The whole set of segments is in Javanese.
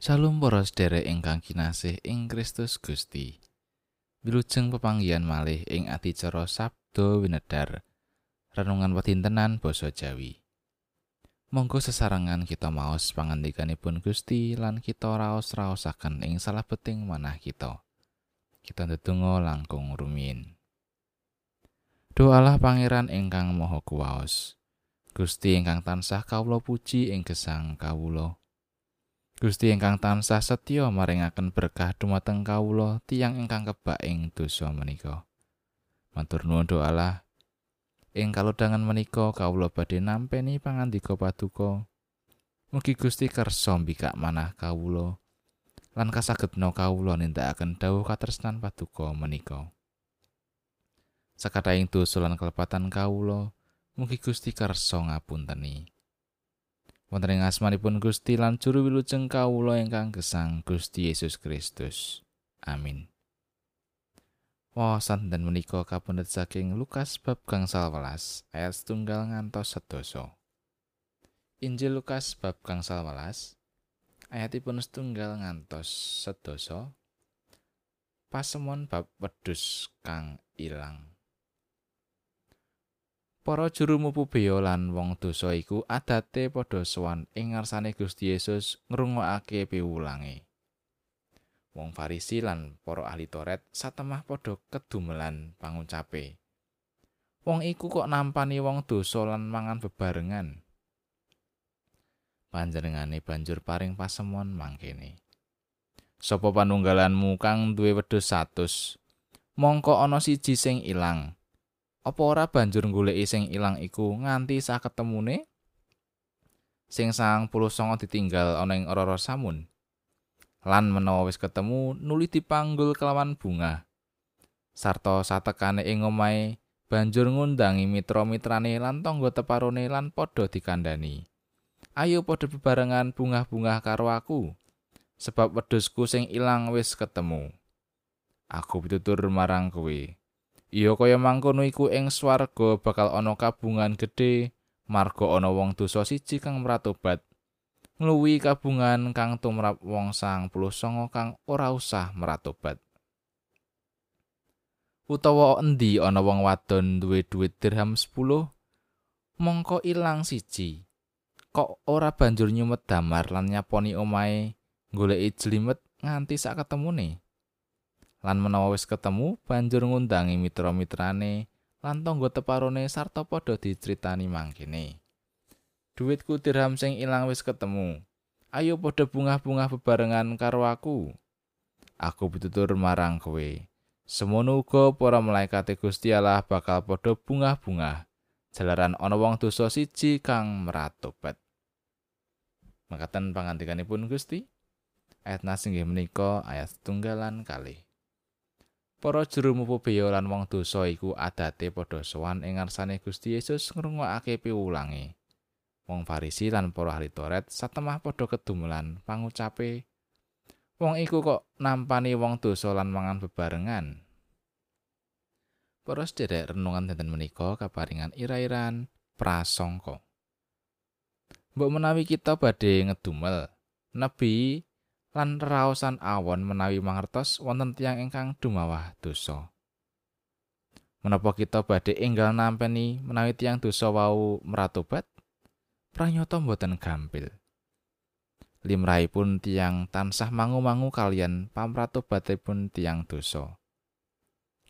Shalom para sedherek ingkang kinasih ing Kristus Gusti. Wilujeng pepanggihan malih ing adicara Sabdo Winedar. Renungan pedintenan basa Jawi. Monggo sesarengan kita maos pangandikanipun Gusti lan kita raos-raosaken ing salebeting manah kita. Kita ndedonga langkung rumiyin. Doalah Pangeran ingkang Maha Kuwaos. Gusti ingkang tansah kawula puji ing gesang kawula. Gusti ingkang tansah setya maringaken berkah dumateng kawula tiyang ingkang kebak ing dosa menika. Matur nuwun doalah ing kalodhangan menika kawula badhe nampeni pangandika paduka. Mugi Gusti kersa mbikak manah kawula lan kasagedna kawula nindakaken dawuh katresnan paduka menika. Sakataing dosa lan kelepatan kawula, mugi Gusti kersa ngapunteni. Wonten ing asmanipun Gusti lan juru wilujeng kawula ingkang gesang Gusti Yesus Kristus. Amin. Wawasan dan menika kapundhut saking Lukas bab gangsal welas ayat setunggal ngantos sedoso. Injil Lukas bab gangsal welas ayatipun setunggal ngantos sedoso. Pasemon bab wedhus kang ilang. Para juru mupu beya lan wong dosa iku adate padha sowan ing ngarsane Gusti Yesus ngrungokake piwulange. Wong Farisi lan para ahli Taurat satemah padha kedumelan pangucape. Wong iku kok nampani wong dosa lan mangan bebarengan. Panjenengane banjur paring pasemon mangkene. Sopo panunggalanmu kang duwe wedhus 100? Mongko ana siji sing ilang. Apa ora banjur goleki sing ilang iku nganti saketemune sing sang puluh songo ditinggal ana ing ora samun. Lan menawa wis ketemu nuli dipanggul kelawan bunga. Sarta satekane ing omahe banjur ngundangi mitra-mitrane lan tangga teparone lan padha dikandani ayo padha bebarengan bunga-bunga karo aku sebab wedhusku sing ilang wis ketemu. Aku pitutur marang kowe Iya kaya mangkono iku ing swarga bakal ana kabungan gedhe marga ana wong dosa siji kang mratobat. Ngluwi kabungan kang tumrap wong sang puluh songo kang ora usah mratobat. Utawa endi ana wong wadon duwe dhuwit dirham 10 mongko ilang siji. Kok ora banjur nyumet damar lan nyaponi omahe goleki jlimet nganti sak ketemune? Lan menawa wis ketemu banjur ngundangi mitra-mitrane lan tangga teparone sarta padha dicritani mangkene. Duitku dirham sing ilang wis ketemu. Ayo padha bungah-bungah bebarengan karo aku. Aku pitutur marang kowe. Semono uga para malaikat Gusti Allah bakal padha bungah-bungah. Jalaran ana wong dosa siji kang meratobat. Makaten pangandikanipun Gusti. Ayat nasinggih menika ayat tunggalan kalih. Para juru mupu beya lan wong dosa iku adate padha sowan ing ngarsane Gusti Yesus ngrungokake piwulange. Wong Farisi lan para ahli Taurat satemah padha kedumelan pangucape wong iku kok nampani wong dosa lan mangan bebarengan. Para sedherek renungan dinten menika kaparingan ira-iran prasangka. Mbok menawi kita badhe ngedumel, nebi lan raosan awon menawi mangertos wonten tiang ingkang dumawah dosa. Menapa kita badhe enggal nampeni menawi tiang dosa wau meratobat? Pranyata mboten gampil. Limrahipun tiang tansah mangu-mangu kalian pamratobatipun tiang dosa.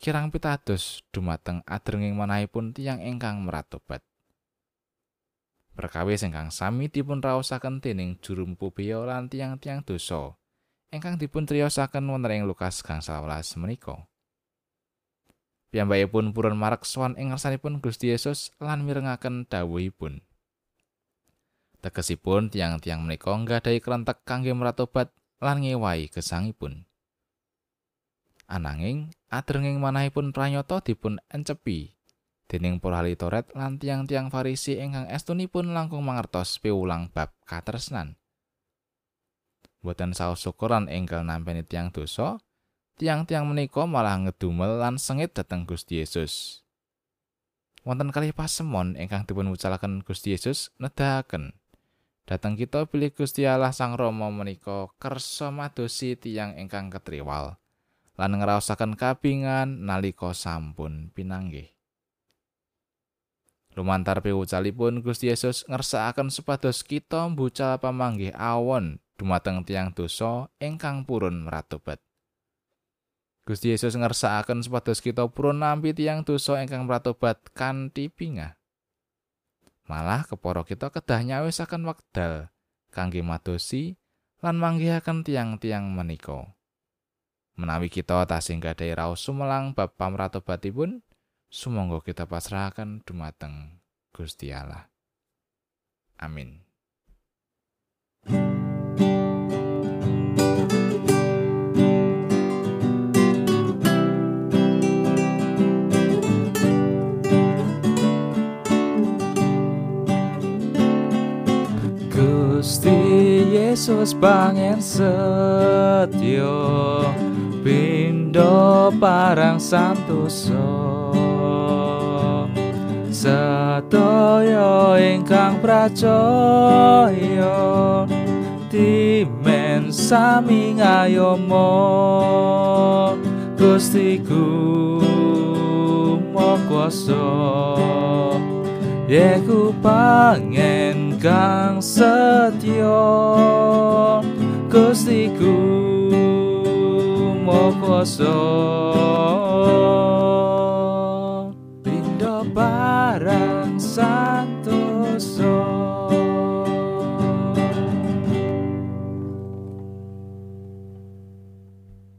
Kirang pitados dumateng adrenging manahipun tiang ingkang meratobat. Perkawis ingkang sami dipun raosaken dening juru mpubiya lan tiang-tiang dosa ingkang dipun triyosaken wonten ing Lukas gangsal welas menika. Piyambakipun purun marek sowan ing ngarsanipun Gusti Yesus lan mirengaken dawuhipun. Tegesipun tiang-tiang menika nggadahi krentek kangge meratobat lan ngewahi gesangipun. Ananging, adrenging manahipun pranyata dipun encepi dening para ahli Taurat lan tiang-tiang Farisi ingkang estunipun langkung mangertos piwulang bab katresnan. Boten saos syukuran enggal nampeni tiang dosa, tiang-tiang menika malah ngedumel lan sengit dhateng Gusti Yesus. Wonten kalih pasemon ingkang dipun wucalaken Gusti Yesus nedahaken Dateng kita pilih Gusti Allah Sang Rama menika kersa madosi tiyang ingkang ketriwal lan ngraosaken kabingan nalika sampun pinanggih. Lumantar piwucalipun Gusti Yesus ngersakaken supados kita mbucal pamanggih awon dumateng tiang dosa ingkang purun meratobat. Gusti Yesus ngersakaken supados kita purun nampi tiang dosa ingkang meratobat kanthi bingah. Malah kepara kita kedah nyawisaken wekdal kangge madosi lan manggihaken tiang-tiang menika. Menawi kita tasih gadhahi raos sumelang bab pamratobatipun, sumangga kita pasrahaken dumateng Gusti Allah. Amin. Yesus pangen setyo pindo parang santoso Satoyo ingkang pracaya dimen sami ngayomo Gustiku mokoso Yeku pangen kang setyo Gustiku mokoso